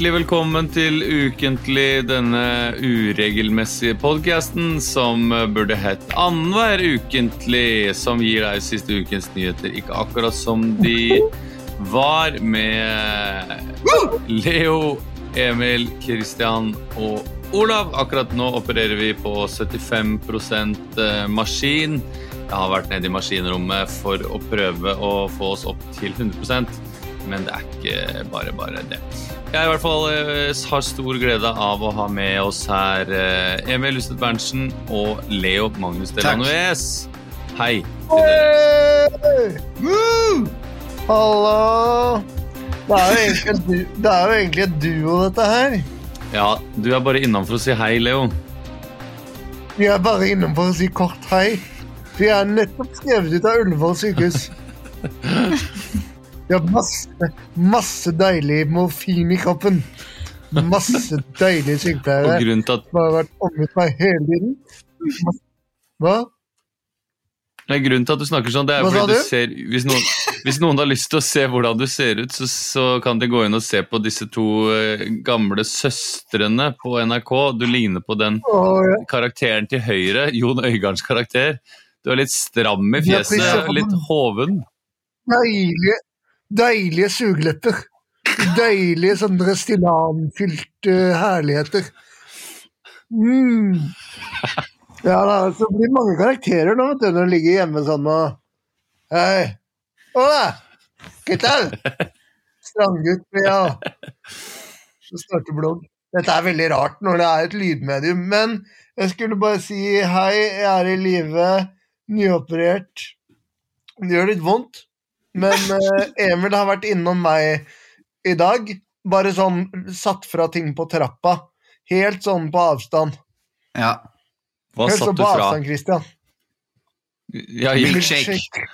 Hjertelig velkommen til Ukentlig, denne uregelmessige podkasten som burde hett Annenhver ukentlig, som gir deg siste ukens nyheter, ikke akkurat som de var, med Leo, Emil, Christian og Olav. Akkurat nå opererer vi på 75% maskin. Jeg har vært nede i maskinrommet for å prøve å få oss opp til 100 men det er ikke bare bare det. Jeg i hvert fall eh, har stor glede av å ha med oss her eh, Emil Lustet Berntsen og Leo Magnus Delanoes. Hei til dere. Hallo! Det er jo egentlig et duo, dette her. Ja, du er bare innom for å si hei, Leo. Vi er bare innom for å si kort hei. Vi er nettopp skrevet ut av Ullevål sykehus. Har masse, masse deilig morfin i kroppen. Masse deilige Og sykepleiere grunnen til at, Bare vært omgitt meg hele tiden. Hva? nei, grunnen til at du snakker sånn, det er Hva fordi du du? ser hvis noen, hvis noen har lyst til å se hvordan du ser ut, så, så kan de gå inn og se på disse to eh, gamle søstrene på NRK. Du ligner på den Å, ja. karakteren til høyre, Jon Øigards karakter. Du er litt stram i Ja, fjeset, litt hoven. Deilige, deilige sugelepper. Deilige sånne Restylane-fylte herligheter. Mm. Ja, da, så blir det mange karakterer nå, vet du, når du ligger hjemme sånn og Hei. Hola! ¿Qué tal? Strandgutt, ja. Så starter blogg. Dette er veldig rart når det er et lydmedium, men jeg skulle bare si hei, jeg er i live, nyoperert. Det gjør litt vondt, men eh, Emil har vært innom meg i dag. Bare sånn satt fra ting på trappa. Helt sånn på avstand. Ja. Hva Helt satt sånn du på fra? avstand, Christian. Ja, milkshake.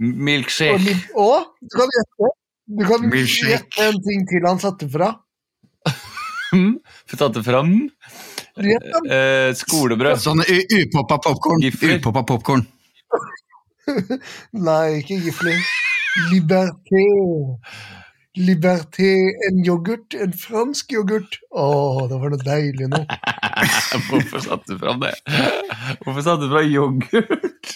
Milkshake. Og, Milkshake. og du kan gjette. Du kan gjette en ting til han satte fra. Hm? satte fram. Eh, skolebrød. Sånn upoppa popkorn. Upoppa popcorn. Nei, ikke giflig. Liberté. Liberté, en yoghurt. En fransk yoghurt. Å, det var noe deilig nå. Hvorfor satte du fram det? Hvorfor satte du fram yoghurt?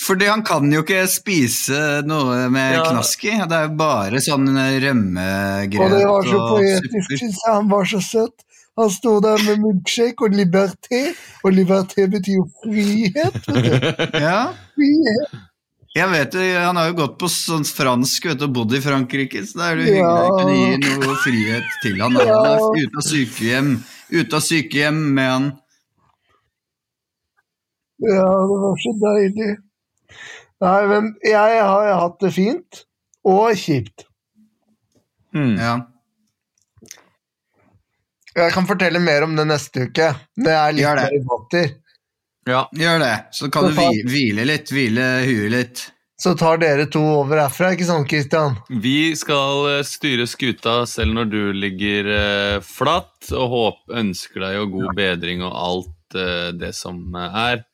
Fordi han kan jo ikke spise noe med Ja. knask i. Det er jo bare sånn Og det var så poetisk, syns jeg. Han var så søt. Han sto der med milkshake og liberté, og liberté betyr jo frihet. Ja, Frihet. jeg vet det. Han har jo gått på sånn fransk vet du, og bodd i Frankrike, så da er det hyggelig Ja. å kunne gi noe frihet til han. Ja. Han er ute av sykehjem, ute av sykehjem med han. Ja, det var så deilig. Nei, men jeg har hatt det fint og kjipt. Mm. Ja. Jeg kan fortelle mer om det neste uke, Det er litt Gjør det. mer vater. Ja. Gjør det. Så kan du hvile litt, hvile huet litt. Så tar dere to over herfra, ikke sant, Kristian? Vi skal eh, styre skuta selv når du ligger eh, flatt, og håp, ønsker deg jo god bedring og alt eh, det som er.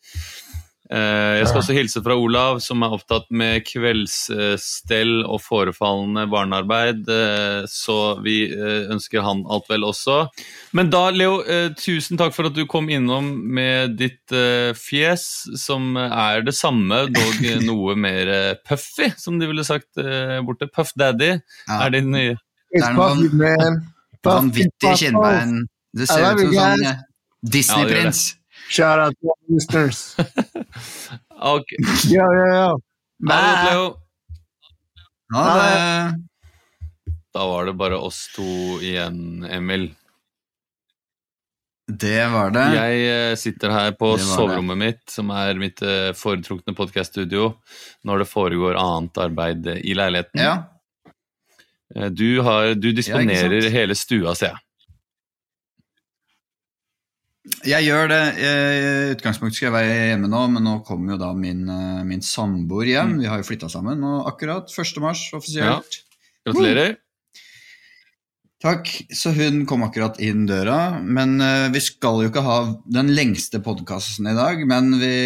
Eh, jeg skal også hilse fra Olav, som er opptatt med kveldsstell og forefallende barnearbeid, eh, så vi eh, ønsker han alt vel også. Men da, Leo, tusen takk for at du kom innom med ditt fjes, som er det samme, dog noe mer puffy, som de ville sagt borte. Puff Daddy Ja. er din nye. Det er noe Puffy man. Puffy Vanvittige kinnbein. Det ser ut som sånn guys. eh, Disney-prins. Shout out to our listeners. Ok, Ja, ja, ja. Ha det Leo. Ja, det, Da var det bare oss to igjen, Emil. det var det. Jeg eh, sitter her på soverommet mitt, som er mitt eh, foretrukne podkaststudio, når det foregår annet arbeid i leiligheten. Ja. Eh, Du, har, du disponerer ja, hele stua, ser jeg. Jeg gjør det. I utgangspunktet skal jeg være hjemme nå, men nå kommer jo da min, eh, min samboer hjem. Vi har jo flytta sammen, nå akkurat 1. mars offisielt. Gratulerer. Takk. Så hun kom akkurat inn døra. Men eh, vi skal jo ikke ha den lengste podkasten i dag, men vi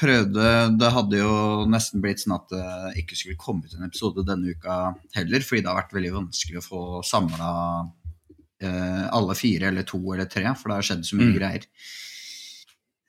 prøvde Det hadde jo nesten blitt sånn at det ikke skulle komme ut en episode denne uka heller, fordi det har vært veldig vanskelig å få samla alle fire eller to eller tre, for det har skjedd så mye Mm. greier.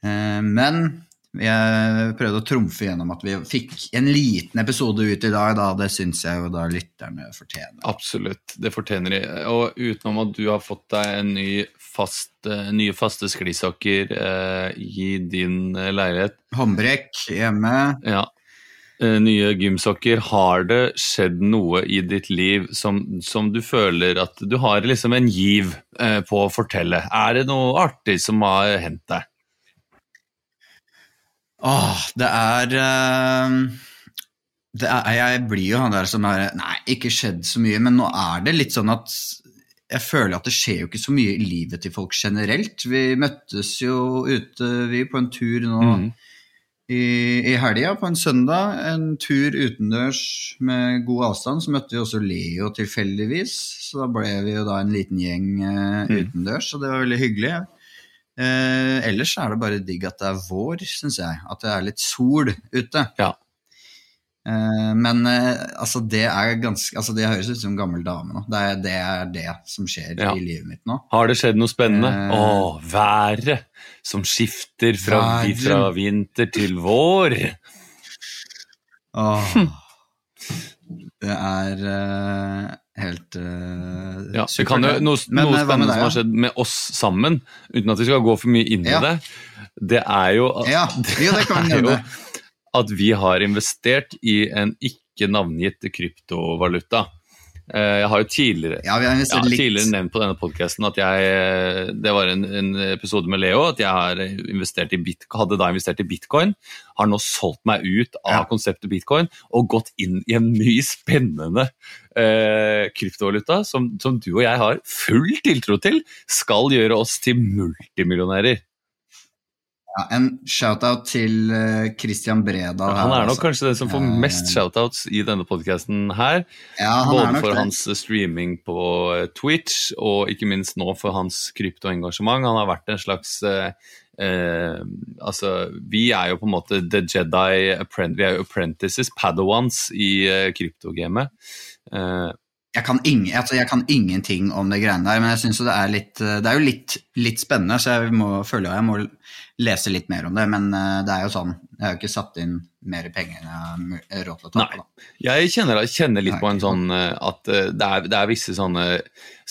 Eh, men jeg prøvde å trumfe gjennom at vi fikk en liten episode ut i dag, da. Det syns jeg jo da lytterne fortjener. Absolutt, det fortjener de. Og utenom at du har fått deg en ny fast, eh, nye faste sklisokker eh, i din eh, leilighet, Håndbrekk hjemme. ja, eh, nye gymsokker, har det skjedd noe i ditt liv som, som du føler at du har liksom en giv eh, på å fortelle? Er det noe artig som har hendt deg? Åh, det er, eh, det er Jeg blir jo han der som er Nei, ikke skjedd så mye, men nå er det litt sånn at jeg føler at det skjer jo ikke så mye i livet til folk generelt. Vi møttes jo ute, vi, på en tur nå Mhm. I, i helga, på en søndag. En tur utendørs med god avstand. Så møtte vi også Leo tilfeldigvis. Så da ble vi jo da en liten gjeng eh, Mm. utendørs, og det var veldig hyggelig. Eh, ellers er det bare digg at det er vår, syns jeg. At det er litt sol ute. Ja. Eh, men eh, altså, det er ganske Altså, det høres ut som gammel dame nå. Det er det, er det som skjer Ja. i livet mitt nå. Har det skjedd noe spennende? Eh. Å, været som skifter fra, fra vinter til vår. Åh. Det er uh, helt uh, Ja, det kan jo, noe noe spennende som har skjedd med oss sammen, uten at vi skal gå for mye inn i Ja. det, det er jo at, Ja, jo, det er jo at vi har investert i en ikke navngitt kryptovaluta. Eh, Jeg har jo tidligere Ja, har ja, tidligere nevnt på denne podkasten at jeg Det var en, en episode med Leo at jeg har investert i bit, hadde da investert i bitcoin. Har nå solgt meg ut av Ja. konseptet bitcoin og gått inn i en ny spennende eh, kryptovaluta som, som du og jeg har full tiltro til skal gjøre oss til multimillionærer. Ja, en shout-out til eh, Christian Bredal. Han er nok altså. kanskje den som får mest shout-outs i denne podkasten her. ja, han Både for det. hans streaming på eh, Twitch, og ikke minst nå for hans kryptoengasjement. Han har vært en slags eh, eh, Altså, vi er jo på en måte the Jedi Vi er jo apprentices, padawans, i eh, kryptogamet. Eh, Jeg kan, ingen, altså, jeg kan ingenting om det greiene der, men jeg synes jo det er litt eh, Det er jo litt, litt spennende, så jeg må, føler jeg må lese litt mer om det. Men eh, det er jo sånn Jeg har jo ikke satt inn mer penger enn jeg har råd til å ta Nei. Jeg kjenner, kjenner litt Nei, på en sånn eh, at eh, det er, det er visse sånne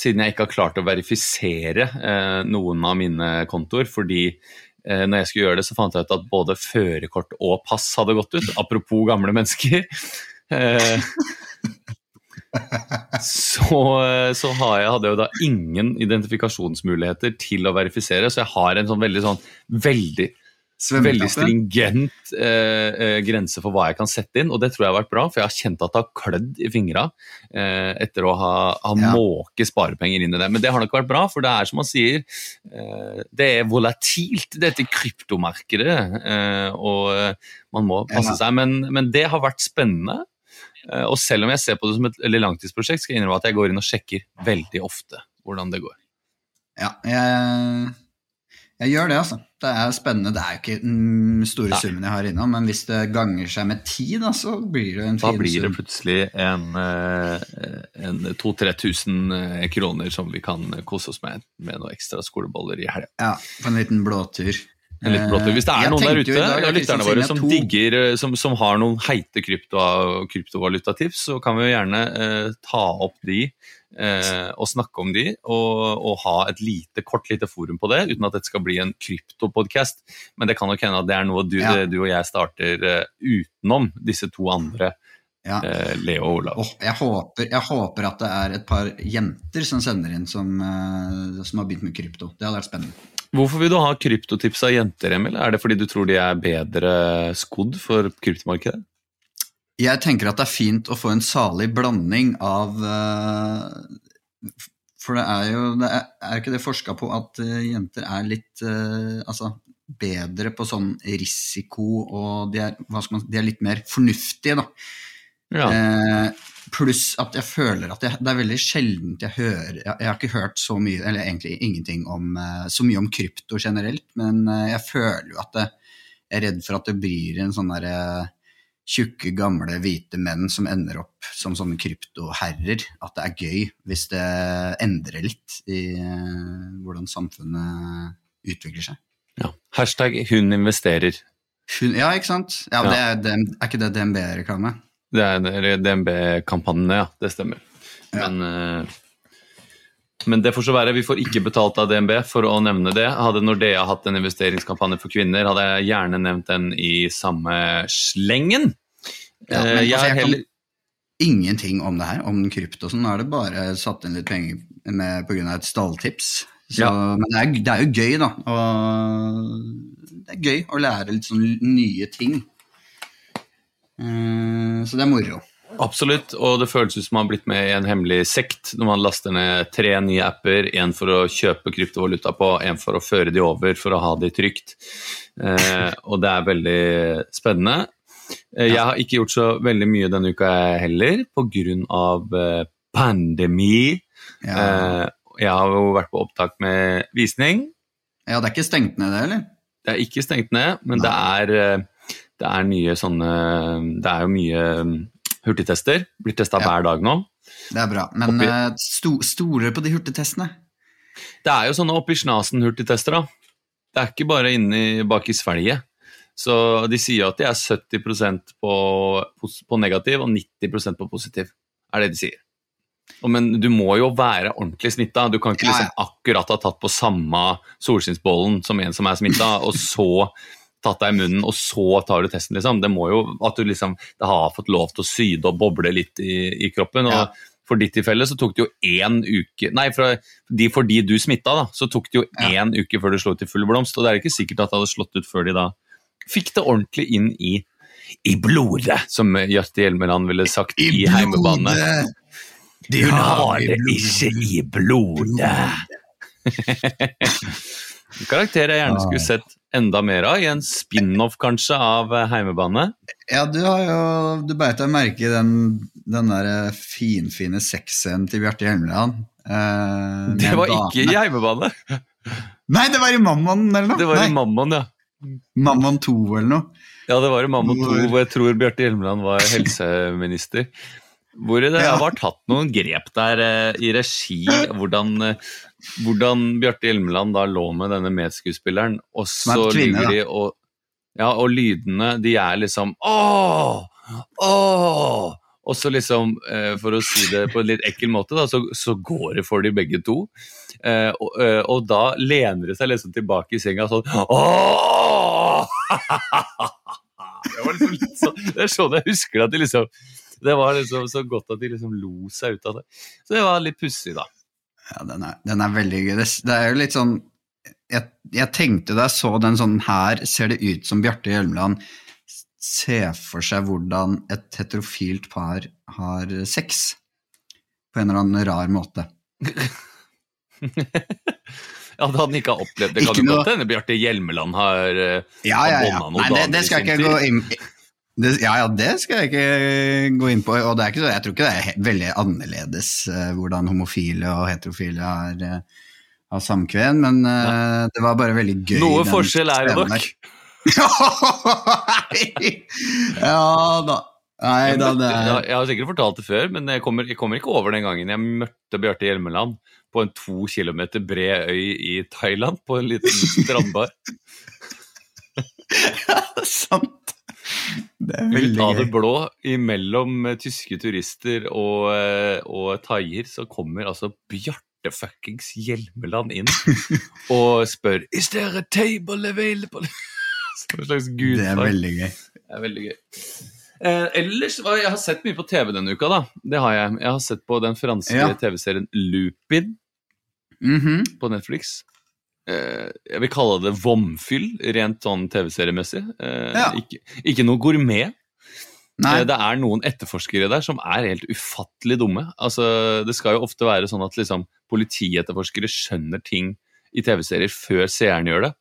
Siden jeg ikke har klart å verifisere eh, noen av mine kontoer, fordi eh, når jeg skulle gjøre det, så fant jeg ut at både førerkort og pass hadde gått ut. Apropos gamle mennesker. Eh, så eh, så har jeg, hadde jeg jo da ingen identifikasjonsmuligheter til å verifisere, så jeg har en sånn veldig sånn veldig veldig stringent eh, eh, grense for hva jeg kan sette inn, og det tror jeg har vært bra, for jeg har kjent at det har klødd i fingra eh, etter å ha, ha Ja. måke sparepenger inn i det. Men det har nok vært bra, for det er som man sier, eh, det er volatilt, dette kryptomarkedet, eh, og man må passe Ja. seg. Men, men det har vært spennende. Eh, Og selv om jeg ser på det som et eller langtidsprosjekt, skal jeg innrømme at jeg går inn og sjekker veldig ofte hvordan det går. Ja, jeg, jeg gjør det, altså. Det er spennende. Det er jo ikke den store Nei. summen jeg har innom, men hvis det ganger seg med ti, da, så blir det en fin sum. Da blir det sum. plutselig en, eh, en 2000-3000 eh, kroner som vi kan kose oss med, med noen ekstra skoleboller i helga. Ja, på en liten blåtur. En liten. Hvis det Eh, er jeg noen der ute, dag av lytterne våre, som digger, eh, som, som har noen heite krypto, kryptovalutatips, så kan vi jo gjerne eh, ta opp de eh, og snakke om de, og, og ha et lite, kort lite forum på det, uten at dette skal bli en kryptopodcast. Men det kan nok hende at det er noe du, Ja. du og jeg starter eh, utenom disse to andre, Ja. eh, Leo og Olav. Oh, jeg, håper, jeg håper at det er et par jenter som sender inn som, eh, som har begynt med krypto. Det hadde vært spennende. Hvorfor vil du ha kryptotips av jenter, Emil? Er det fordi du tror de er bedre skodd for kryptomarkedet? Jeg tenker at det er fint å få en salig blanding av eh, For det er jo det er, er ikke det forska på at eh, jenter er litt eh, altså, bedre på sånn risiko, og de er, man, de er litt mer fornuftige, da. Ja. Eh, Pluss at jeg føler at jeg, det er veldig sjeldent jeg hører jeg, jeg har ikke hørt så mye, eller egentlig ingenting om eh, så mye om krypto generelt, men eh, jeg føler jo at det, jeg er redd for at det blir en sånn derre tjukke, gamle, hvite menn som ender opp som sånne kryptoherrer. At det er gøy hvis det endrer litt i eh, hvordan samfunnet utvikler seg. ja. Hashtag hun investerer. Hun, ja, ikke sant? Ja, Ja. Det er, er ikke det DNB-reklame? Det er en DNB-kampanje, ja. Det stemmer. Ja. Men, eh, men det får så være. Vi får ikke betalt av DNB for å nevne det. Hadde Nordea hatt en investeringskampanje for kvinner, hadde jeg gjerne nevnt den i samme slengen. Ja, men Eh, jeg altså, er jeg kan- ingenting om det her, om krypto og sånn. Nå er det bare satt inn litt penger med pga. et stalltips. Så, Ja. Men det er, det er jo gøy, da. Og det er gøy å lære litt sånn nye ting. Eh, så det er moro. Absolutt, og det føles ut som man har blitt med i en hemmelig sekt når man laster ned tre nye apper, én for å kjøpe kryptovaluta på, én for å føre de over for å ha de trygt. Eh, og det er veldig spennende. Eh, jeg har ikke gjort så veldig mye denne uka heller, pga. Eh, pandemi. Ja. Eh, jeg har jo vært på opptak med visning. ja, det er ikke stengt ned, det, eller? Det er ikke stengt ned, men det er, eh, det er nye sånne Det er jo mye mm, hurtigtester. Blir testa Ja. hver dag nå. Det er bra. Men Oppi- eh, sto, stoler på de hurtigtestene? Det er jo sånne oppi snasen-hurtigtester, da. Det er ikke bare inni bak i svelget. Så de sier at de er 70% på, på negativ og 90% på positiv. Er det de sier. Men du må jo være ordentlig smitta. Du kan ikke liksom akkurat ha tatt på samme solskinnsbollen som en som er smitta, og så tatt deg i munnen, og så tar du testen, liksom. Det må jo at du liksom Det har fått lov til å syde og boble litt i, i kroppen. og Ja. for ditt tilfelle så tok det jo én uke Nei, for de, fordi du smitta, da, så tok det jo Ja. uke før det slo ut i full blomst. Og det er ikke sikkert at det hadde slått ut før de da fikk det ordentlig inn i i blodet, som Hjarte Hjelmeland ville sagt i, heimebane. De Hun har det det ikke i blodet. Karakterer jeg gjerne skulle sett enda mer av, i en spin-off kanskje av eh, Heimebane. Ja, du har jo Du beit deg merke i den, den der eh, finfine sexscenen til Bjarte Hjelmeland. eh, Det var ikke i Heimebane, Nei, det var i Mammon eller noe! det var Nei, i Mammon, ja. Mammon 2 eller noe. Ja, det var i Mammon 2, Hvor- jeg tror Bjarte Hjelmeland var helseminister. Hvor det Ja. var tatt noen grep der eh, i regi, hvordan, eh, hvordan Bjarte Hjelmeland da lå med denne medskuespilleren, og så kvinne, ligger de og Ja, og lydene, de er liksom Åh! Åh! Og så liksom, eh, for å si det på en litt ekkel måte, da, så, så går det for de begge to. Eh, og, eh, og da lener det seg liksom tilbake i senga sånn Åh! Det var liksom litt sånn, det er sånn jeg husker at de liksom Det var liksom så godt at de liksom lo seg ut av det. Så det var litt pussig, da. Ja, den er, den er veldig gøy. Det, det er jo litt sånn jeg, jeg tenkte da jeg så den sånn her, ser det ut som Bjarte Hjelmeland ser for seg hvordan et heterofilt par har sex. På en eller annen rar måte. Ja, da han ikke har opplevd det, kan det godt hende Bjarte Hjelmeland har eh, Ja, ja, ja. Nei, det, det skal jeg ikke gå inn det, Ja, ja, det skal jeg ikke gå inn på. Og det er ikke så, jeg tror ikke det er veldig annerledes uh, hvordan homofile og heterofile har, uh, har samkvem, men eh, det var bare veldig gøy. Noe forskjell er det nok. ja da. Nei da, det er jeg har sikkert fortalt det før, men jeg kommer, jeg kommer ikke over den gangen jeg møtte Bjarte Hjelmeland på en to kilometer bred øy i Thailand, på en liten strandbar. sant. Det Ut av det blå, imellom eh, tyske turister og, eh, og thaier, så kommer altså Bjarte fuckings Hjelmeland inn og spør Is there a table available? Som en slags Det er veldig gøy. Det er veldig gøy. Eh, ellers, Jeg har sett mye på TV denne uka. da. Det har Jeg Jeg har sett på den franske Ja. TV-serien Lupin Mhm. på Netflix. Eh, jeg vil kalle det vomfyll, rent sånn TV-seriemessig. Eh, Ja. ikke, ikke noe gourmet. Nei. Eh, Det er noen etterforskere der som er helt ufattelig dumme. Altså, det skal jo ofte være sånn at liksom, politietterforskere skjønner ting i TV-serier før seeren gjør det.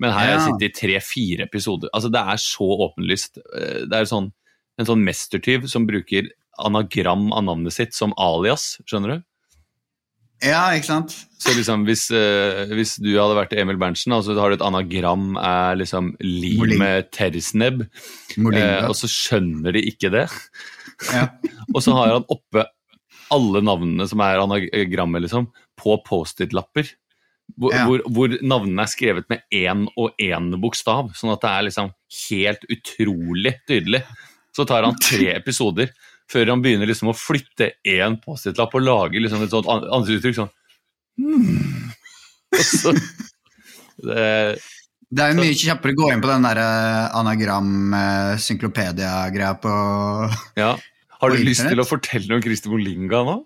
Men her har jeg sittet i tre-fire episoder. Altså, det er så åpenlyst. Det er sånn, en sånn mestertyv som bruker anagram av navnet sitt som alias, skjønner du? Ja, ikke sant? Så liksom, hvis, eh, hvis du hadde vært Emil Berntsen, og så har du et anagram er liksom liv Moling. med tersnebb, eh, Molinga. og så skjønner de ikke det. Ja. Og så har han oppe alle navnene som er anagrammet, liksom, på Post-It-lapper. Hvor, Ja. hvor, hvor navnene er skrevet med én og én bokstav, sånn at det er liksom helt utrolig tydelig. Så tar han tre episoder før han begynner liksom å flytte én Post-It-lapp og lage liksom et sånt an- ansiktsuttrykk sånn hmm. Så det, Det er jo mye kjappere å gå inn på den der eh, anagram-synklopedia-greia på Ja. Har du lyst til å fortelle om Christer Molinga nå?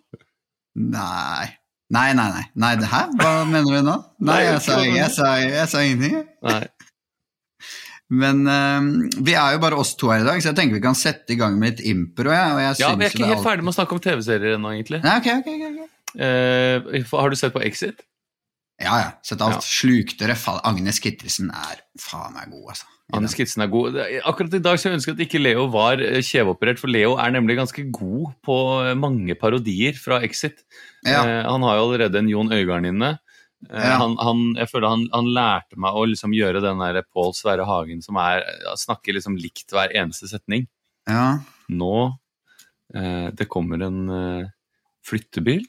Nei. Nei, nei, nei. nei det her? Hva mener du nå? Nei, Nei, jeg sa, jeg sa, jeg sa ingenting. Nei. Men uh, vi er jo bare oss to her i dag, så jeg tenker vi kan sette i gang med litt impro. Ja, og jeg Ja, Vi er ikke helt alt- ferdig med å snakke om TV-serier ennå, egentlig. Nei, ok, ok, ok. Eh, har du sett på Exit? Ja, ja. Sett alt. Ja. Slukte Fa- Agnes Kittelsen er faen meg god, altså. Agnes Kittelsen er god. Akkurat i dag så ønsker jeg at ikke Leo var eh, kjeveoperert, for Leo er nemlig ganske god på eh, mange parodier fra Exit. Ja. Uh, han har jo allerede en Jon Øigarden inne. Eh, Ja. han, han, jeg føler han, han lærte meg å liksom gjøre den der Pål Sverre Hagen som er, snakker liksom likt hver eneste setning. ja. Nå eh, Det kommer en eh, flyttebil.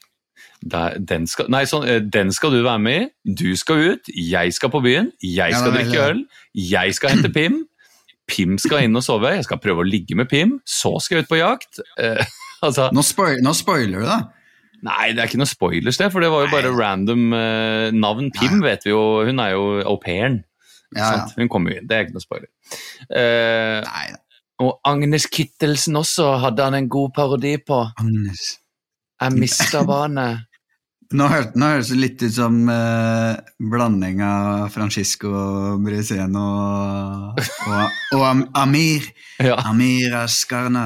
Der, den, skal, nei, sånn, eh, den skal du være med i. Du skal ut. Jeg skal på byen. Jeg skal er drikke øl. Jeg skal hente Pim. Pim skal inn og sove. Jeg skal prøve å ligge med Pim. Så skal jeg ut på jakt. Eh, altså, Nå, spoil, nå spoiler du, da. Nei, det er ikke noe spoilers, det, for det var jo bare Nei. random uh, navn. Pim vet vi jo, hun er jo au pairen. Ja, ja. Hun kommer jo inn. Det er ikke noe spoiler. Uh, Nei, og Agnes Kittelsen også hadde han en god parodi på. Agnes. Jeg mista barnet. Nå, nå høres det litt ut som eh, blanding av Francisco Briseno og, og, og Am- Amir. Ja, Amir Ascarna.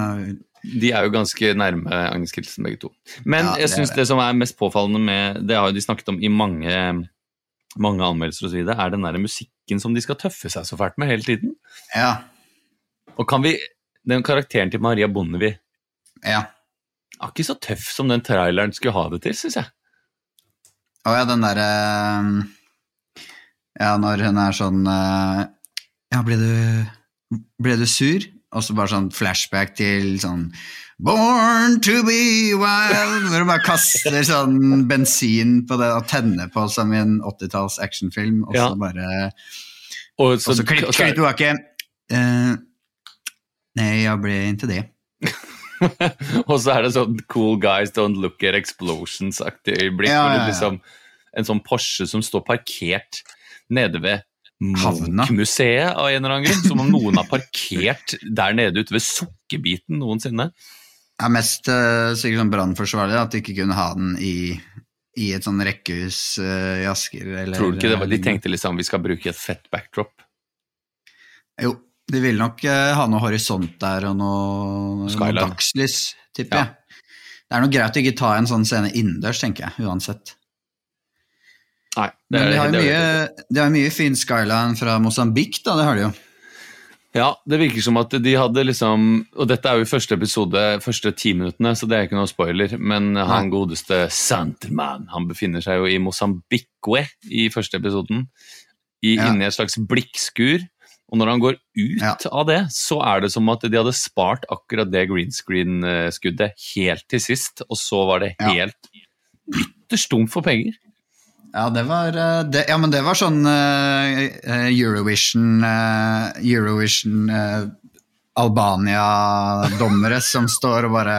De er jo ganske nærme Agnes Kittelsen, begge to. Men Ja, jeg syns det. det som er mest påfallende med Det har jo de snakket om i mange, mange anmeldelser osv., er den der musikken som de skal tøffe seg så fælt med hele tiden. Ja. Og kan vi Den karakteren til Maria Bondevie ja. er ikke så tøff som den traileren skulle ha det til, syns jeg. Å ja, den derre Ja, når hun er sånn eh, Ja, ble du Ble du sur? Og så bare sånn flashback til sånn Born to be wild Hvor du bare kaster sånn bensin på det og tenner på som i en 80-talls actionfilm, og så Ja. bare Og så så klipp tilbake. Uh, nei, jeg ble ikke det. Og så er det sånn Cool guys don't look at explosions-aktig øyeblikk. Ja, ja, ja. liksom En sånn Porsche som står parkert nede ved. Munch-museet av en eller annen grunn. Som om noen har parkert der nede ute ved Sukkerbiten noensinne. Det er mest uh, sikkert sånn brannforsvarlig at de ikke kunne ha den i, i et sånn rekkehus eh, i Asker. Eller, Tror du ikke det var, De eh, tenkte liksom vi skal bruke et fett backdrop. Jo, de ville nok eh, ha noe horisont der og noe, noe dagslys, tipper Ja. jeg. Det er nok greit å ikke ta en sånn scene innendørs, tenker jeg, uansett. Nei, Men de har jo det mye, de har mye fin skyline fra Mosambik, da, det har de jo. Ja, det virker som at de hadde liksom Og dette er jo første episode, første ti minuttene, så det er ikke noe spoiler. Men han godeste Santerman, han befinner seg jo i Mosambikwe i første episoden. I, Ja. Inni et slags blikkskur. Og når han går ut Ja. av det, så er det som at de hadde spart akkurat det green screen-skuddet helt til sist, og så var det Ja. helt ytterst tomt for penger. Ja, det var, eh, det, ja, men det var sånn eh, Eurovision uh, Eurovision uh, Albania-dommere som står og bare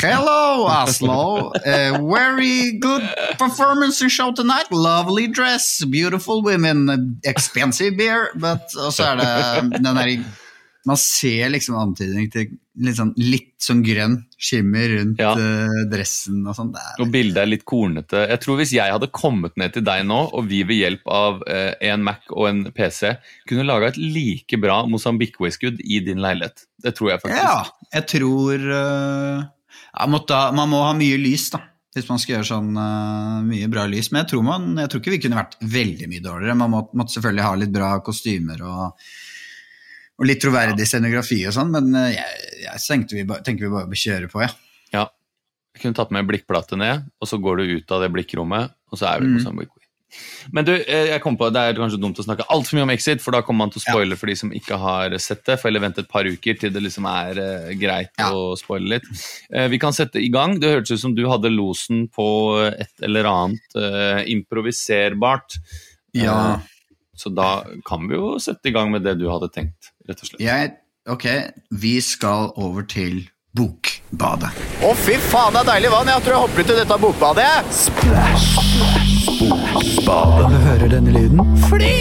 Hello, Oslo. Uh, very good performance and show tonight. Lovely dress, beautiful women, expensive beer. But, og så er det den der Man ser liksom antydning til litt sånn, litt sånn grønn skimmer rundt Ja. uh, dressen og sånn. Og bildet er litt kornete. Jeg tror Hvis jeg hadde kommet ned til deg nå, og vi ved hjelp av uh, en Mac og en PC kunne laga et like bra Mosambik-whiskud i din leilighet. Det tror jeg faktisk. Ja, jeg tror uh, jeg måtte, Man må ha mye lys, da. Hvis man skal gjøre sånn eh, mye bra lys. Men jeg tror, man, jeg tror ikke vi kunne vært veldig mye dårligere. Man må, måtte selvfølgelig ha litt bra kostymer og, og litt troverdig scenografi og sånn, men eh, jeg, jeg tenkte vi, bare, tenker vi bare bør kjøre på, ja. Ja. Jeg kunne tatt med blikkplate ned, og så går du ut av det blikkrommet, og så er Mm. på Mosambik. Men du, eh, jeg kom på, det er kanskje dumt å snakke altfor mye om Exit, for da kommer man til å spoile for de som ikke har sett det. For eller vente et par uker til det liksom er uh, greit Ja. å spoile litt. Uh, vi kan sette i gang. Det hørtes ut som du hadde losen på et eller annet uh, improviserbart. Ja. Så da kan vi jo sette i gang med det du hadde tenkt, rett og slett. Jeg, ok, vi skal over til Bokbadet. Å, fy faen, det er deilig vann. Jeg tror jeg hopper ut i dette bokbadet. jeg. Splash. Bokbadet. du hører denne lyden, Fly!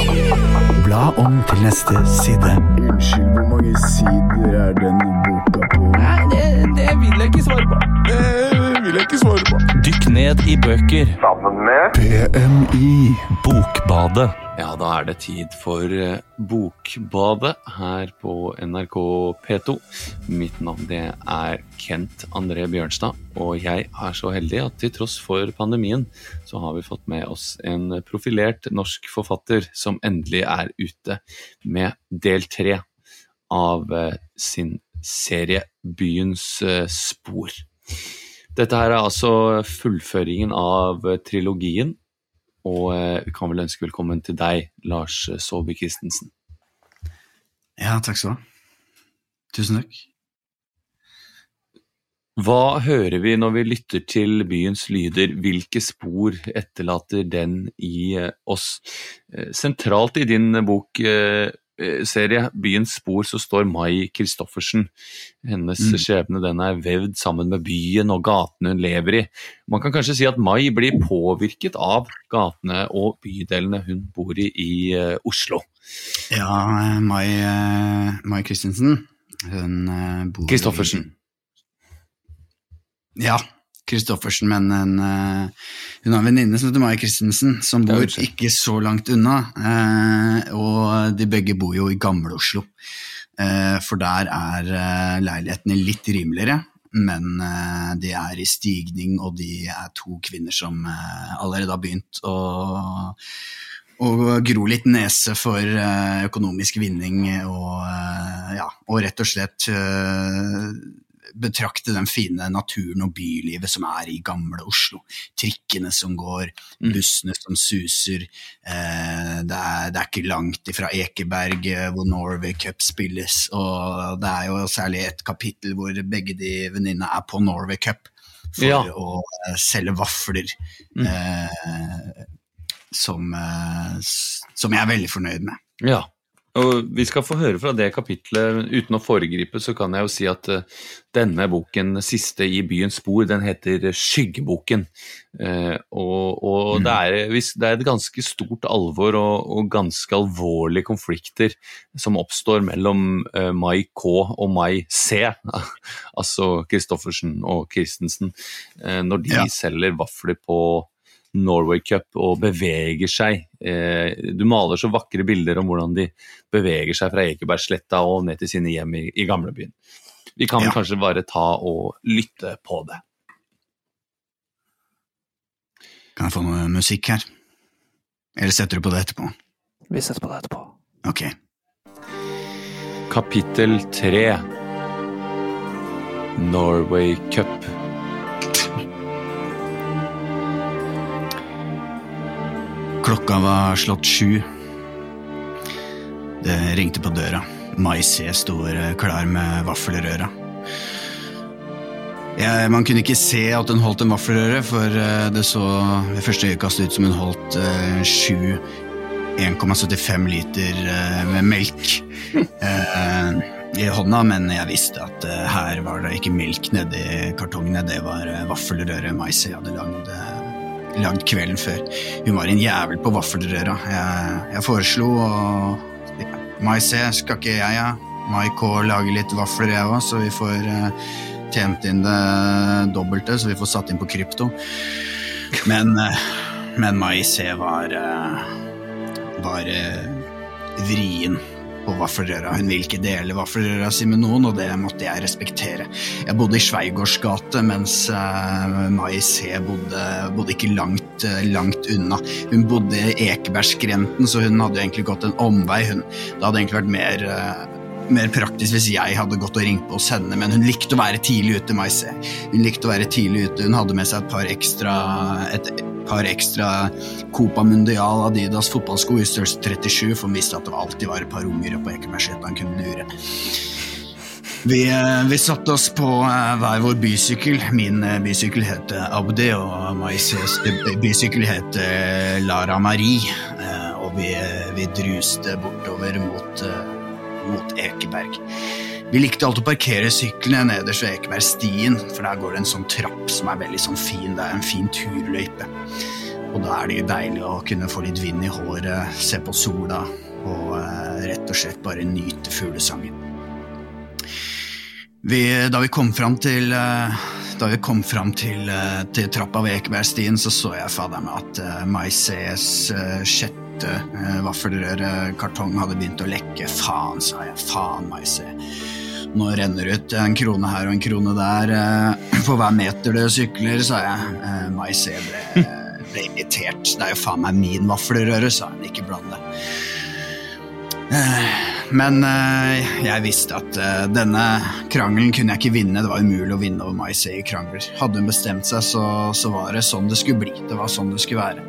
bla om til neste side. Unnskyld, hvor mange sider er denne boka på? Nei, Det vil jeg ikke svare på. Det vil jeg ikke svare på. Dykk ned i bøker. PMI. Bokbadet. Ja, da er det tid for eh, Bokbadet her på NRK P2. Mitt navn det er Kent André Bjørnstad, og jeg er så heldig at til tross for pandemien, så har vi fått med oss en profilert norsk forfatter som endelig er ute med del tre av eh, sin serie Byens eh, spor. Dette her er altså fullføringen av trilogien og eh, vi kan vel ønske velkommen til deg, Lars Saabye Christensen. Ja, takk skal du ha. Tusen takk. Hva hører vi når vi lytter til byens lyder? Hvilke spor etterlater den i eh, oss? Eh, Sentralt i din bok eh, jeg serie Byens spor så står Mai Christoffersen. Hennes Mm. skjebne den er vevd sammen med byen og gatene hun lever i. Man kan kanskje si at Mai blir påvirket av gatene og bydelene hun bor i i uh, Oslo. Ja, Mai, uh, Mai Christensen, hun uh, bor i- Christoffersen. Ja, Christoffersen, men en, eh, hun har en venninne som heter Mai Christensen, som bor ikke så langt unna. eh, og de begge bor jo i Gamle-Oslo, eh, for der er leilighetene litt rimeligere. Men de er i stigning, og de er to kvinner som allerede har begynt å og gro litt nese for økonomisk vinning og, ja, og rett og slett betrakte den fine naturen og bylivet som er i gamle Oslo. Trikkene som går, Mm. bussene som suser. Eh, det, er, det er ikke langt ifra Ekeberg eh, hvor Norway Cup spilles, og det er jo særlig et kapittel hvor begge de venninnene er på Norway Cup for Ja. å eh, selge vafler. Mm. Eh, som, eh, som jeg er veldig fornøyd med. Ja, og vi skal få høre fra det kapitlet. Uten å foregripe, så kan jeg jo si at eh, denne boken, siste i byens spor, den heter Skyggeboken. Eh, og og Mm. det, er, det er et ganske stort alvor og, og ganske alvorlige konflikter som oppstår mellom eh, Mai K og Mai C, altså Christoffersen og Christensen, når de Ja. selger vafler på Norway Cup og beveger seg. Eh, du maler så vakre bilder om hvordan de beveger seg fra Ekebergsletta og ned til sine hjem i, i gamlebyen. Vi kan Ja. kanskje bare ta og lytte på det. Kan jeg få noe musikk her? Eller setter du på det etterpå? Vi setter på det etterpå. Ok. Kapittel tre Norway Cup. Klokka var slått sju. Det ringte på døra. Mai C sto klar med vaffelrøra. Ja, man kunne ikke se at hun holdt en vaffelrøre, for eh, det så ved første øyekast ut som hun holdt eh, sju 1,75 liter eh, med melk eh, i hånda, men jeg visste at eh, her var det ikke melk nedi kartongene, det var uh, vaffelrøre Mai C hadde lagd, eh, lagd kvelden før. Hun var en jævel på vaffelrøra. Jeg, jeg foreslo og Mai C, skal ikke jeg, ja? Mai K lager litt vafler, jeg òg, så vi får uh, tjent inn det dobbelte, så vi får satt inn på krypto. Men, uh, men Mai C var, uh, var vrien på vaffelrøra. Hun vil ikke dele vaffelrøra si med noen, og det måtte jeg respektere. Jeg bodde i Sveigårds gate, mens uh, Mai C bodde, bodde ikke langt, uh, langt unna. Hun bodde i Ekebergskrenten, så hun hadde egentlig gått en omvei. Hun, det hadde egentlig vært mer, uh, mer praktisk hvis jeg hadde gått og ringt på hos henne, men hun likte å være tidlig ute, Mai C. Hun likte å være tidlig ute. Hun hadde med seg et par ekstra, et par ekstra Copa Mundial Adidas fotballsko i størrelse 37, for han visste at det alltid var et par unger på Ekebergsletta han kunne lure. Vi, eh, vi satte oss på eh, hver vår bysykkel. Min eh, bysykkel het Abdi, og Maises bysykkel het Lara Marie. Og vi, vi druste bortover mot, mot Ekeberg. Vi likte alltid å parkere syklene nederst ved Ekebergstien, for der går det en sånn trapp som er veldig sånn fin. Det er en fin turløype. Og da er det jo deilig å kunne få litt vind i håret, se på sola og eh, rett og slett bare nyte fuglesangen. Vi, da vi kom fram til eh, da vi kom fram til, eh, til trappa ved Ekebergstien, så så jeg fader meg at Maises sjette vaffelrørekartong hadde begynt å lekke. Faen, sa jeg. Faen, Maise. Nå renner ut en krone her og en krone der eh, for hver meter du sykler, sa jeg. Uh, Maise ble, ble irritert. Det er jo faen meg min vaffelrøre, sa han. Ikke bland det. Eh, Men eh, jeg visste at denne krangelen kunne jeg ikke vinne. Det var umulig å vinne over Maise i krangler. Hadde hun bestemt seg, så, så var det sånn det skulle bli. Det var sånn det skulle være.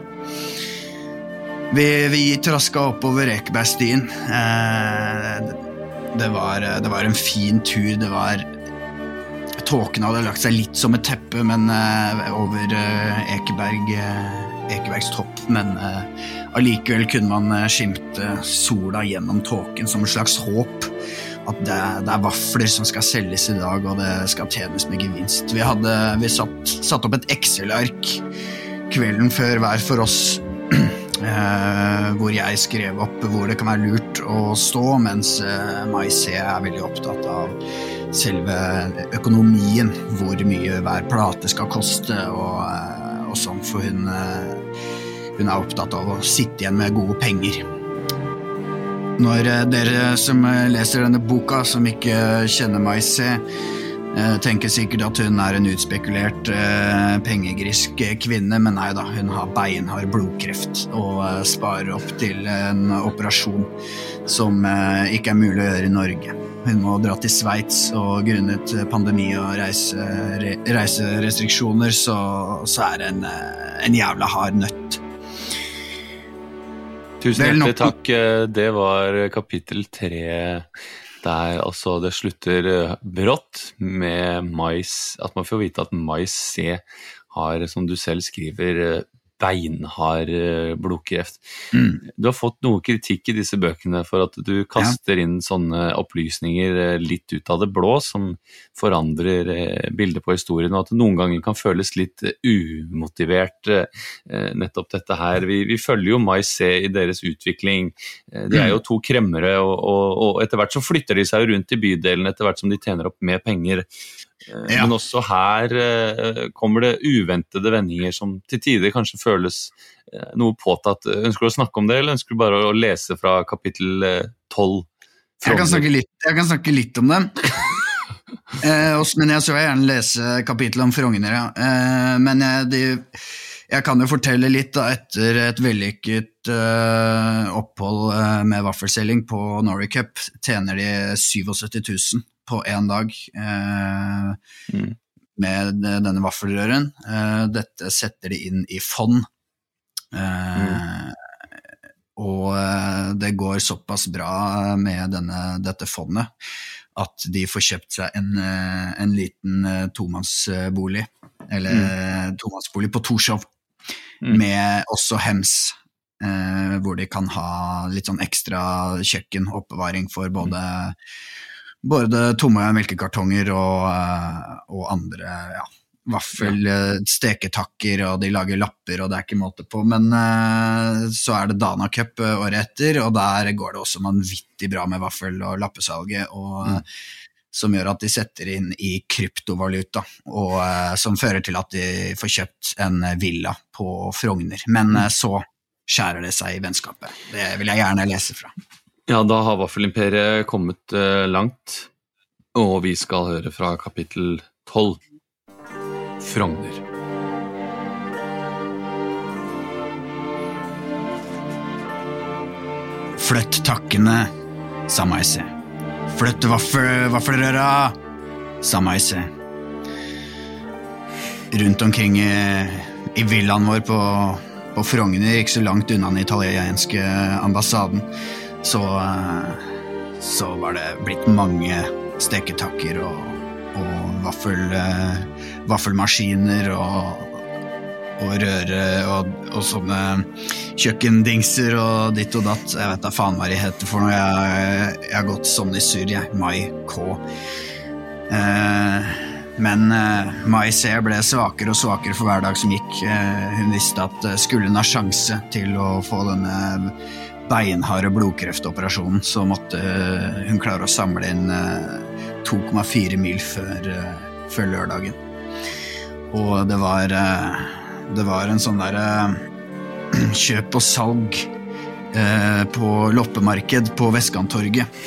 Vi, vi traska oppover Ekebergstien. Eh, det, var, det var en fin tur. Det var Tåken hadde lagt seg litt som et teppe men, eh, over eh, Ekeberg, eh, Ekebergs topp, men eh, allikevel kunne man eh, skimte sola gjennom tåken som et slags håp. At det, det er vafler som skal selges i dag, og det skal tjenes med gevinst. Vi hadde vi satt, satt opp et Excel-ark kvelden før hver for oss. Eh, hvor jeg skrev opp hvor det kan være lurt å stå, mens Maisé Mai C er veldig opptatt av selve økonomien. Hvor mye hver plate skal koste og, eh, og sånn, for hun, eh, hun er opptatt av å sitte igjen med gode penger. Når eh, dere som eh, leser denne boka, som ikke kjenner Mai C, eh, tenker sikkert at hun er en utspekulert, eh, pengegrisk eh, kvinne, men nei da, hun har beinhard blodkreft og eh, sparer opp til en operasjon som eh, ikke er mulig å gjøre i Norge. Hun må dra til Sveits, og grunnet pandemi og reise, re, reiserestriksjoner, så, så er det en, eh, en jævla hard nøtt. Tusen hjertelig takk. Eh, Det var kapittel tre der altså det slutter eh, brått med mais. At man får vite at mais C har, som du selv skriver, eh, beinhard eh, blodkreft. Mm. Du har fått noe kritikk i disse bøkene for at du kaster inn sånne opplysninger eh, litt ut av det blå, som forandrer eh, bildet på historien, og at det noen ganger kan føles litt umotivert, nettopp dette her. Vi, vi følger jo Mai C i deres utvikling. De er jo to kremmere, og, og, og etter hvert så flytter de seg rundt i bydelen etter hvert som de tjener opp mer penger. Eh, Ja. Men også her eh, kommer det uventede vendinger som til tider kanskje føles eh, noe påtatt. Ønsker du å snakke om det, eller ønsker du bare å lese fra kapittel tolv? 12? Jeg jeg kan snakke litt om dem. Eh, også, men jeg så gjerne lese kapittelet om Frogner, ja. Eh, men jeg, de, jeg kan jo fortelle litt da, etter et vellykket eh, opphold med vaffelselging på Norway Cup, tjener de 77 000 på én dag eh, Mm. med denne vaffelrøren. Eh, dette setter de inn i fond. Eh, Og eh, det går såpass bra med denne, dette fondet at de får kjøpt seg en, eh, en liten tomannsbolig, eller mm. tomannsbolig på Torshov, Mm. med også hems, eh, hvor de kan ha litt sånn ekstra kjøkken, oppbevaring for både, både tomme melkekartonger og, eh, og andre ja, vaffelsteketakker, og de lager lapper, og det er ikke måte på. Men eh, så er det Dana Cup eh, året etter, og der går det også vanvittig bra med vaffel- og lappesalget. og mm. som gjør at de setter inn i kryptovaluta, og eh, som fører til at de får kjøpt en villa på Frogner. Men eh, så skjærer det seg i vennskapet. Det vil jeg gjerne lese fra. Ja, da har Vaffelimperiet kommet eh, langt, og vi skal høre fra kapittel 12. Frogner. Flytt takkene, sa Meise. Flytt vaffel, vaffelrøra, sa Meise. Rundt omkring i, i villaen vår på, på Frogner, ikke så langt unna den italienske ambassaden, så, eh, så var det blitt mange steketakker og, og vaffel, eh, vaffelmaskiner og og røre og, og sånne kjøkkendingser og ditt og datt. Jeg vet da faen hva de heter for noe. Jeg, jeg har gått sånn i surr, jeg. Mai K. Eh, men eh, Mai C ble svakere og svakere for hver dag som gikk. Eh, hun visste at eh, skulle hun ha sjanse til å få denne beinharde blodkreftoperasjonen, så måtte eh, hun klare å samle inn eh, 2,4 mil før, eh, før lørdagen. Og det var eh, Det var en sånn derre kjøp og salg eh, på loppemarked på Vestkanttorget.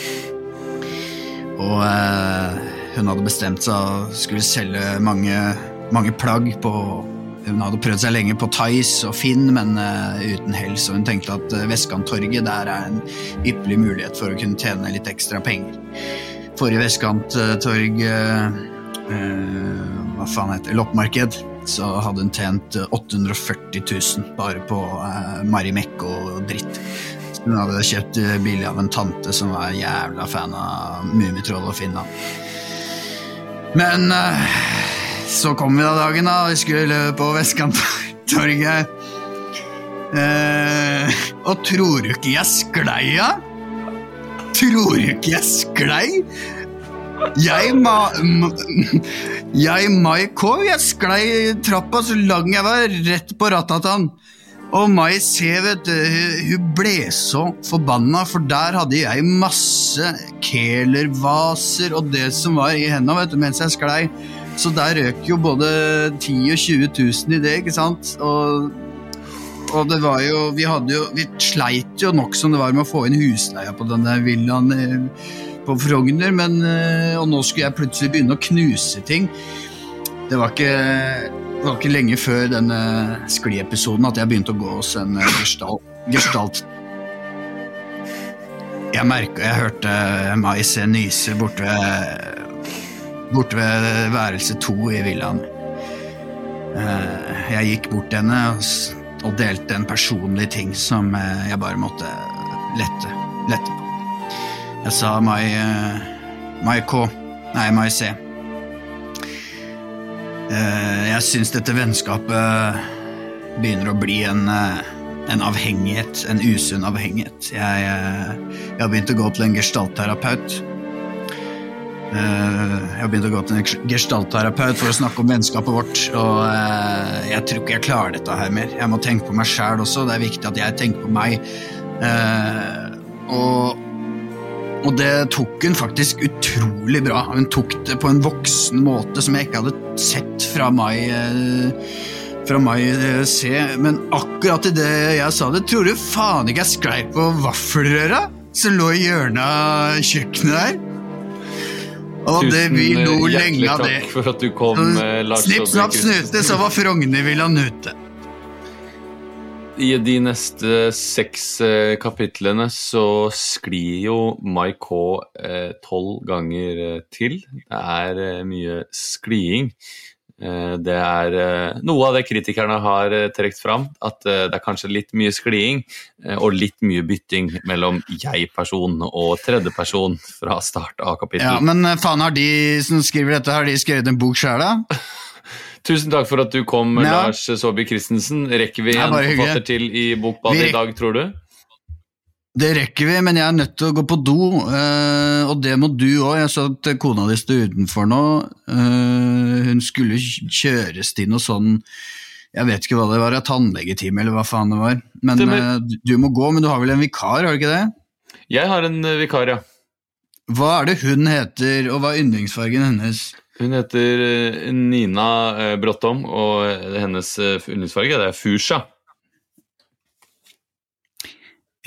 Og eh, hun hadde bestemt seg å skulle selge mange, mange plagg på Hun hadde prøvd seg lenge på Thais og Finn, men eh, uten hell, så hun tenkte at eh, Vestkanttorget der er en ypperlig mulighet for å kunne tjene litt ekstra penger. Forrige Vestkanttorg eh, Hva faen heter det? Loppemarked. Så hadde hun tjent eh, 840 000 bare på Marimekko og dritt. Hun hadde kjøpt billig av en tante som var jævla fan av Mummitroll og Finn. Men så kom vi da dagen, da. Vi skulle på Vestkanttorget. Eh, og tror du ikke jeg sklei, da? Tror du ikke jeg sklei? Jeg ma... ma jeg Mai K, jeg sklei trappa så lang jeg var, rett på Ratatan. Og Mai C, vet du, hun- ble så forbanna, for der hadde jeg masse Kehler-vaser og det som var i henda, mens jeg sklei. Så der røk jo både 10 000 og 20 000 i det, ikke sant? Og, og det var jo Vi jo Vi sleit jo nok som det var med å få inn husleia på denne villaen. eh, på Frogner, men, eh, og nå skulle jeg plutselig begynne å knuse ting. Det var ikke, det var ikke lenge før denne skliepisoden at jeg begynte å gå hos en eh, gestalt. gestalt. Jeg merka Jeg hørte Mai se nyse borte borte ved værelse to i villaen. Eh, Jeg gikk bort til henne og delte en personlig ting som eh, jeg bare måtte lette, lette på. Jeg sa Mai, eh, Mai K. Nei, Mai C. Jeg syns dette vennskapet begynner å bli en, en avhengighet, en usunn avhengighet. Jeg, jeg har begynt å gå til en gestaltterapeut. Eh, Jeg har begynt å gå til en gestaltterapeut for å snakke om vennskapet vårt, og eh, jeg tror ikke jeg klarer dette her mer. Jeg må tenke på meg sjæl også, det er viktig at jeg tenker på meg. Eh, Og og det tok hun faktisk utrolig bra. Hun tok det på en voksen måte som jeg ikke hadde sett fra eh, fra meg se, Men akkurat i det jeg sa det, tror du faen ikke jeg sklei på vaffelrøra som lå i hjørnet av kjøkkenet der? Og det vi Tusen, lo eh, lenge av det. Takk for at du kom, eh, Lars Snipp, snapp, snute, så var Frognervillaen ute. I de neste seks eh, kapitlene så sklir jo Mai K eh, tolv ganger eh, til. Det er eh, mye skliing. Eh, det er eh, noe av det kritikerne har eh, trukket fram, at det er kanskje litt mye skliing eh, og litt mye bytting mellom jeg-person og tredjeperson fra start av kapittel. Ja, men faen, har de som skriver dette, har de skrevet en bok sjøl, da? Tusen takk for at du kom, Ja. Lars Saabye Christensen. Rekker vi en forfatter til i Bokbadet i dag, tror du? Det rekker vi, men jeg er nødt til å gå på do, eh, og det må du òg. Jeg så at kona di sto utenfor nå. Eh, hun skulle kjøres til noe sånn Jeg vet ikke hva det var, et tannlegetime eller hva faen det var. Men det med... du- du må gå, men du har vel en vikar, har du ikke det? Jeg har en eh, vikar, ja. Hva er det hun heter, og hva er yndlingsfargen hennes? Hun heter eh, Nina eh, Bråttom, og eh, hennes eh, yndlingsfarge det er fuchsia.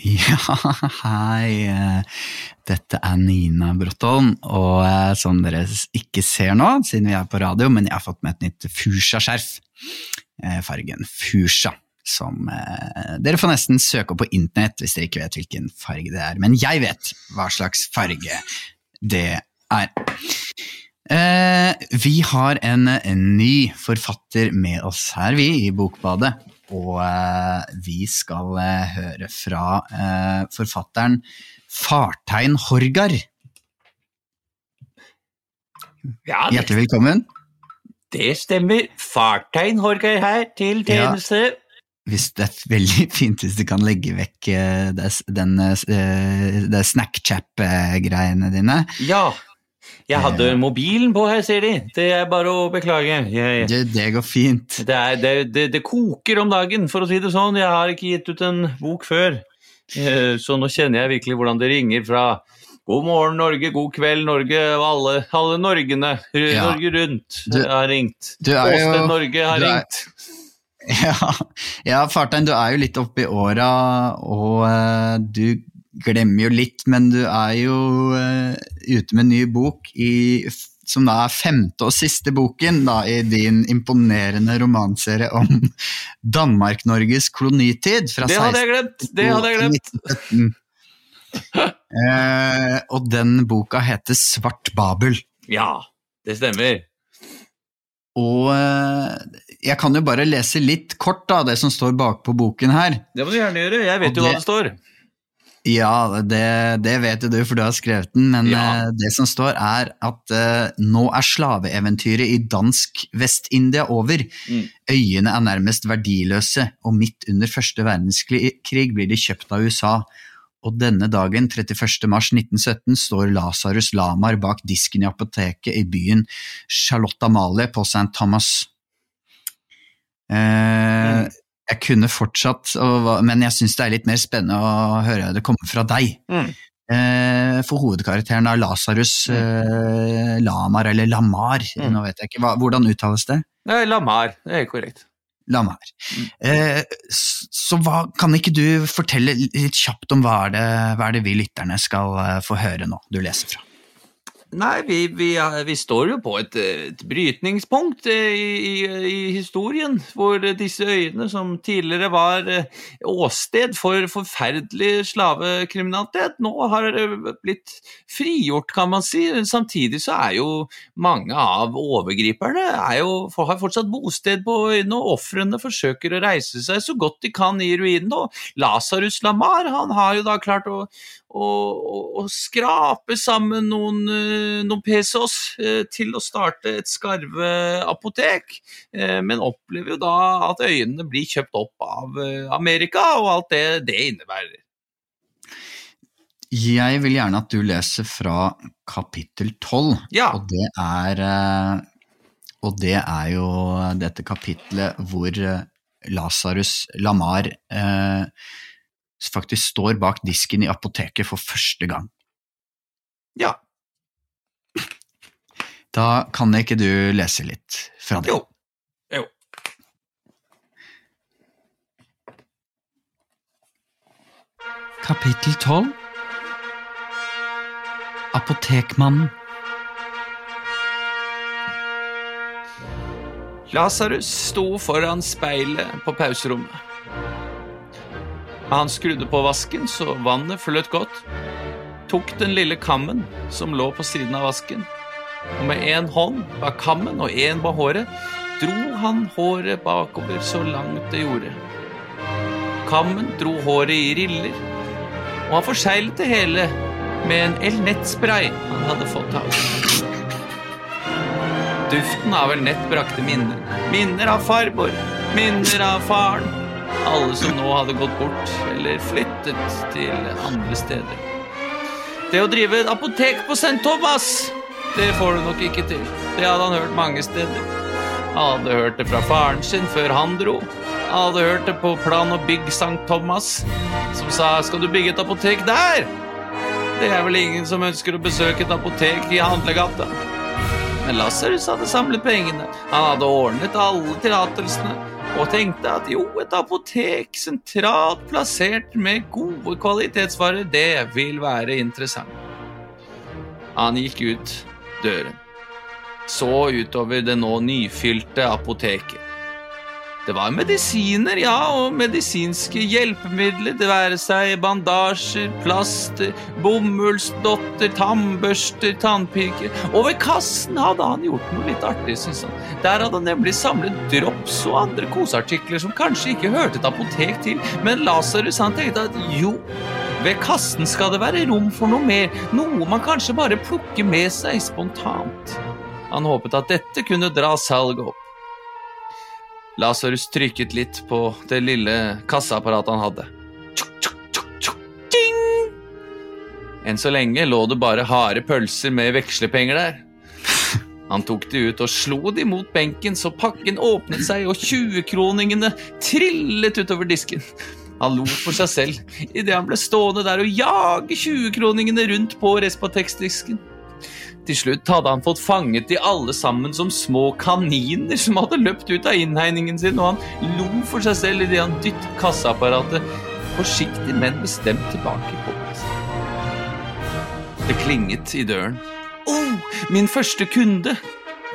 Ja, hei. Dette er Nina Bråtholm, og eh, som dere ikke ser nå, siden vi er på radio, men jeg har fått med et nytt fuchsia-skjerf. Eh, Fargen fuchsia. Som eh, Dere får nesten søke opp på internett hvis dere ikke vet hvilken farge det er, men jeg vet hva slags farge det er. Eh, vi har en, ny forfatter med oss her, vi, i Bokbadet. Og eh, vi skal eh, høre fra eh, forfatteren Fartein Horgar. Ja, det, Hjertelig velkommen. det stemmer. Fartegn Horgar her til tjeneste. Hvis det er veldig fint hvis du kan legge vekk uh, det, den, uh, det snackchap-greiene dine. Ja. Jeg hadde mobilen på her, sier de. Det er bare å beklage. Jeg, Det, det går fint. det, er, det, det, koker om dagen, for å si det sånn. Jeg har ikke gitt ut en bok før. Eh, Så nå kjenner jeg virkelig hvordan det ringer fra God morgen, Norge, god kveld, Norge, og alle, alle Norgene. Ja. Norge rundt Du- har ringt. du er jo- Åsted Norge har du er- ringt. Ja, ja Fartein, du er jo litt oppi åra, og uh, du glemmer jo litt, men du er jo uh, ute med en ny bok i, som da er femte og siste boken da, i din imponerende romanserie om Danmark-Norges kolonitid fra Det hadde jeg glemt! Det hadde jeg glemt. 1917. Eh, og den boka heter Svart Babel. Ja, det stemmer. Og eh, jeg kan jo bare lese litt kort da, det som står bakpå boken her. Det må du gjerne gjøre. Jeg vet Og jo hva det- det står. Ja, det, det vet jo du, for du har skrevet den, men Ja. eh, det som står er at uh, nå er slaveeventyret i dansk Vest-India over. Mm. Øyene er nærmest verdiløse, og midt under første verdenskrig blir de kjøpt av USA. Og denne dagen, 31. mars 1917, står Lasarus Lamar bak disken i apoteket i byen Charlotte Amalie på St. Thomas. Eh, Jeg kunne fortsatt, men jeg syns det er litt mer spennende å høre det komme fra deg. Mm. Eh, for hovedkarakteren er Lasarus mm. Lamar, eller Lamar, Mm. nå vet jeg ikke, hvordan uttales det? Nei, Lamar. Det er korrekt. Lamar. Eh, så hva, kan ikke du fortelle litt kjapt om hva er det, hva er det vi lytterne skal eh, få høre nå, du leser fra? Nei, vi, vi, er- vi står jo på et, eh, et brytningspunkt eh, i, i, i historien, hvor disse øyene som tidligere var eh, åsted for forferdelig slavekriminalitet, nå har eh, blitt frigjort, kan man si. Samtidig så er jo mange av overgriperne er jo, har fortsatt bosted på øyene, og ofrene forsøker å reise seg så godt de kan i ruinene. Og Lasarus Lamar han har jo da klart å, å, å skrape sammen noen, eh, noen pesos eh, til å starte et skarveapotek, apotek, men opplever jo da at øyene blir kjøpt opp av eh, Amerika, og alt det det innebærer. Jeg vil gjerne at du leser fra kapittel 12, Ja. og det er eh, Og det er jo dette kapitlet hvor eh, Lasarus Lamar eh, faktisk står bak disken i apoteket for første gang. Ja. Da kan ikke du lese litt fra det? Jo. Jo. Kapittel 12 Apotekmannen Lasarus sto foran speilet på pauserommet. Han skrudde på vasken så vannet fløt godt, tok den lille kammen som lå på siden av vasken, og med én hånd bak kammen og én på håret dro han håret bakover så langt det gjorde. Kammen dro håret i riller, og han forseglet det hele med en elnettspray han hadde fått i. Duften av elnett brakte minner. Minner av farmor, minner av faren. Alle som nå hadde gått bort eller flyttet til andre steder. Det å drive et apotek på St. Thomas, det får du nok ikke til. Det hadde han hørt mange steder. Han hadde hørt det fra faren sin før han dro. Han hadde hørt det på Plan og Bygg St. Thomas, som sa 'skal du bygge et apotek der'? Det er vel ingen som ønsker å besøke et apotek i handlegata. Men Lasarus hadde samlet pengene, han hadde ordnet alle tillatelsene, og tenkte at jo, et apotek sentralt plassert med gode kvalitetsvarer, det vil være interessant. Han gikk ut døren, så utover det nå nyfylte apoteket. Det var medisiner, ja, og medisinske hjelpemidler, det være seg bandasjer, plaster, bomullsdotter, tannbørster, tannpirker. Og ved kassen hadde han gjort noe litt artig, syns han. Der hadde han nemlig samlet drops og andre koseartikler som kanskje ikke hørte et apotek til, men Lasarus han tenkte at jo, ved kassen skal det være rom for noe mer, noe man kanskje bare plukker med seg spontant. Han håpet at dette kunne dra salget opp. Lasarus trykket litt på det lille kassaapparatet han hadde. Enn så lenge lå det bare harde pølser med vekslepenger der. Han tok de ut og slo de mot benken så pakken åpnet seg og 20-kroningene trillet utover disken. Han lo for seg selv idet han ble stående der og jage 20-kroningene rundt på Respatex-disken. Til slutt hadde han fått fanget de alle sammen som små kaniner som hadde løpt ut av innhegningen sin, og han lo for seg selv idet han dyttet kasseapparatet forsiktig, men bestemt tilbake på plass. Det klinget i døren. Oh, min første kunde!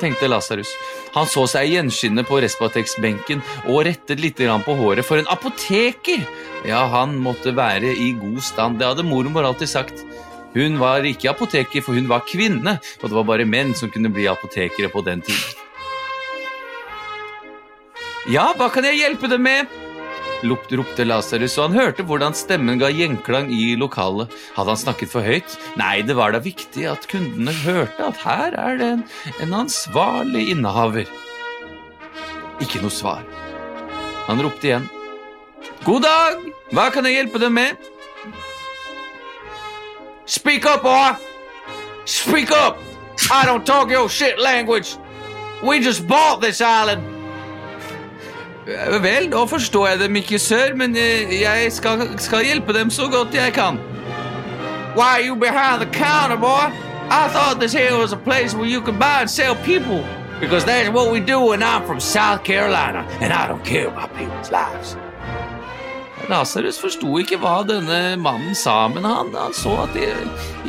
tenkte Lasarus. Han så seg i gjenskinnet på Respatex-benken og rettet litt på håret. For en apoteker! Ja, han måtte være i god stand, det hadde mormor alltid sagt. Hun var ikke apoteker, for hun var kvinne, og det var bare menn som kunne bli apotekere på den tiden. Ja, hva kan jeg hjelpe deg med? Lopt, ropte Lasarus, og han hørte hvordan stemmen ga gjenklang i lokalet. Hadde han snakket for høyt? Nei, det var da viktig at kundene hørte at her er det en, en ansvarlig innehaver. Ikke noe svar. Han ropte igjen. God dag! Hva kan jeg hjelpe deg med? Speak up, boy! Speak up! I don't talk your shit language! We just bought this island! Eh, vel, da forstår jeg dem ikke, sør, men eh, jeg skal, skal hjelpe dem så godt jeg kan. Why are you behind the counter, boy? I thought this here was a place where you could buy and sell people. Because that's what we do and I'm from South Carolina, and I don't care about people's lives. Lasarus forsto ikke hva denne mannen sa, men han, han så at i,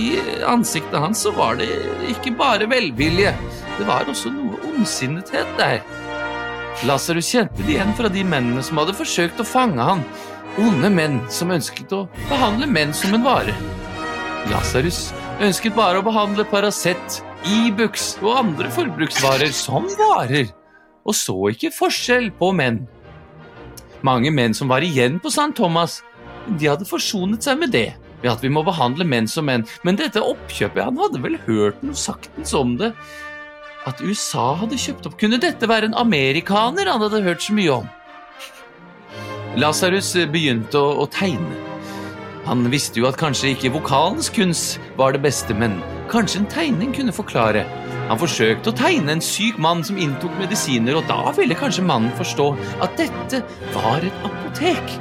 i, ansiktet hans så var det ikke bare velvilje, det var også noe ondsinnethet der. Lasarus kjente det igjen fra de mennene som hadde forsøkt å fange han, onde menn som ønsket å behandle menn som en vare. Lasarus ønsket bare å behandle Paracet, Ibux og andre forbruksvarer som varer, og så ikke forskjell på menn. Mange menn som var igjen på St. Thomas, de hadde forsonet seg med det, ved at vi må behandle menn som menn, men dette oppkjøpet, han hadde vel hørt noe saktens om det. At USA hadde kjøpt opp, kunne dette være en amerikaner han hadde hørt så mye om? Lasarus begynte å, å tegne. Han visste jo at kanskje ikke vokalens kunst var det beste, men kanskje en tegning kunne forklare. Han forsøkte å tegne en syk mann som inntok medisiner, og da ville kanskje mannen forstå at dette var et apotek.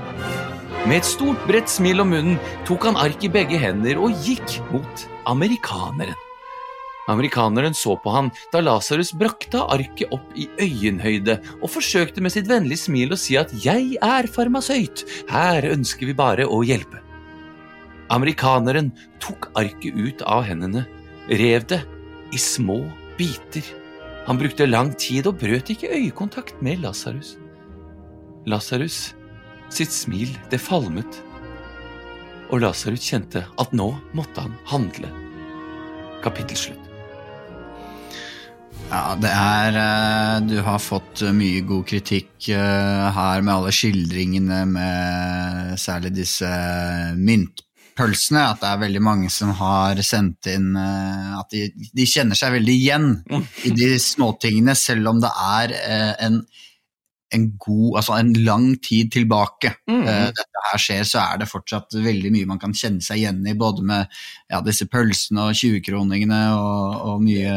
Med et stort, bredt smil om munnen tok han ark i begge hender og gikk mot amerikaneren. Amerikaneren så på han da Lasarus brakte arket opp i øyenhøyde og forsøkte med sitt vennlige smil å si at 'jeg er farmasøyt, her ønsker vi bare å hjelpe'. Amerikaneren tok arket ut av hendene, rev det i små biter. Han brukte lang tid og brøt ikke øyekontakt med Lasarus. Lasarus sitt smil, det falmet, og Lasarus kjente at nå måtte han handle. Kapittel slutt. Ja, det er eh, Du har fått mye god kritikk eh, her med alle skildringene med særlig disse myntpølsene. At det er veldig mange som har sendt inn eh, at de, de kjenner seg veldig igjen i de småtingene, selv om det er en en god Altså en lang tid tilbake Mm. eh, dette her skjer, så er det fortsatt veldig mye man kan kjenne seg igjen i, både med ja, disse pølsene og 20-kroningene og, og mye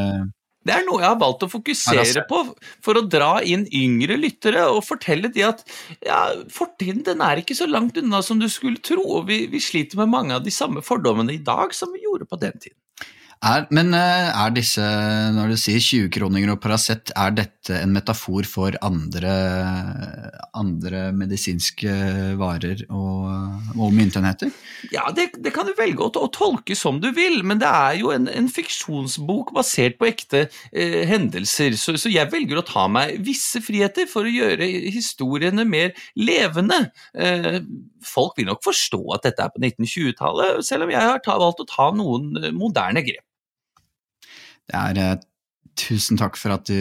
Det er noe jeg har valgt å fokusere på for å dra inn yngre lyttere og fortelle de at ja, fortiden den er ikke så langt unna som du skulle tro, og vi, vi sliter med mange av de samme fordommene i dag som vi gjorde på den tiden. er, Men eh, er disse, når du sier 20-kroninger og Paracet, er dette en metafor for andre, andre medisinske varer og, og myntenheter? Ja, det, det kan du velge å, å tolke som du vil, men det er jo en, en fiksjonsbok basert på ekte eh, hendelser, så, så jeg velger å ta meg visse friheter for å gjøre historiene mer levende. Eh, folk vil nok forstå at dette er på 1920-tallet, selv om jeg har ta, valgt å ta noen eh, moderne grep. Det er eh, Tusen takk for at du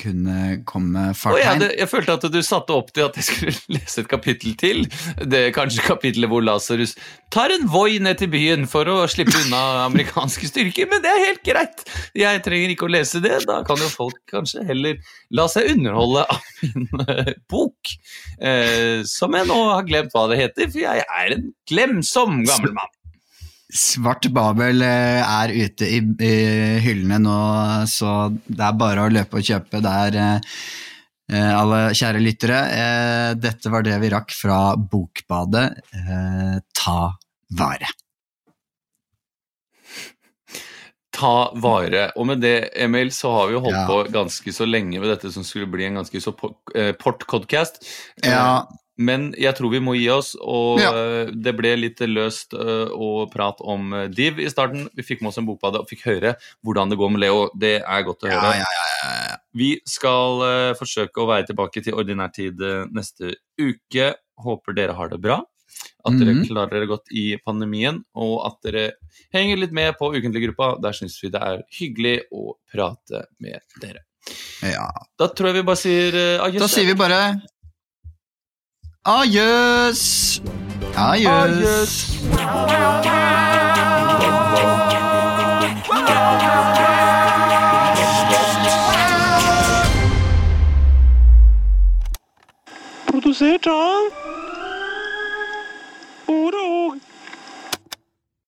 kunne komme Og jeg, jeg følte at du satte opp til at jeg skulle lese et kapittel til. Det er Kanskje kapittelet hvor Lasarus tar en Voi ned til byen for å slippe unna amerikanske styrker, men det er helt greit. Jeg trenger ikke å lese det. Da kan jo folk kanskje heller la seg underholde av min eh, bok. Eh, som jeg nå har glemt hva det heter, for jeg er en glemsom gammel mann. Svart Babel eh, er ute i, i hyllene nå, så det er bare å løpe og kjøpe der, eh, eh, alle kjære lyttere. Eh, Dette var det vi rakk fra Bokbadet. Eh, Ta vare. ta vare. Og med det, Emil, så har vi jo holdt Ja. på ganske så lenge med dette som skulle bli en ganske så po- eh, port-podcast. Ja. Men jeg tror vi må gi oss, og Ja. eh, det ble litt løst eh, å prate om eh, Div i starten. Vi fikk med oss en bokbade og fikk høre hvordan det går med Leo. Det er godt å høre. ja, ja, ja. Vi skal forsøke å være tilbake til ordinær tid neste uke. Håper dere har det bra. At dere Mhm. klarer dere godt i pandemien, og at dere henger litt med på Ukentlig-gruppa. Der syns vi det er hyggelig å prate med dere. ja. Da tror jeg vi bare sier uh, adjø. Da sier vi bare Adjøs! Adjøs. Produsert av Ordet og